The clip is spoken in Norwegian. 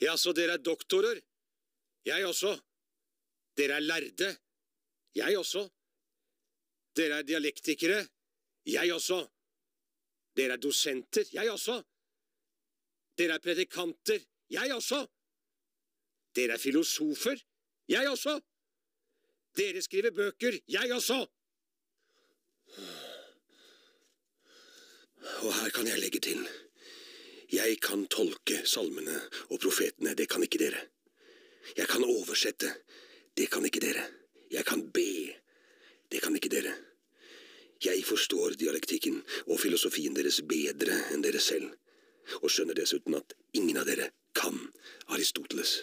Jaså, dere er doktorer? Jeg også. Dere er lærde? Jeg også. Dere er dialektikere? Jeg også. Dere er dosenter? Jeg også. Dere er predikanter? Jeg også. Dere er filosofer? Jeg også. Dere skriver bøker? Jeg også. Og her kan jeg legge til. Jeg kan tolke salmene og profetene, det kan ikke dere. Jeg kan oversette, det kan ikke dere. Jeg kan be, det kan ikke dere. Jeg forstår dialektikken og filosofien deres bedre enn dere selv, og skjønner dessuten at ingen av dere kan Aristoteles.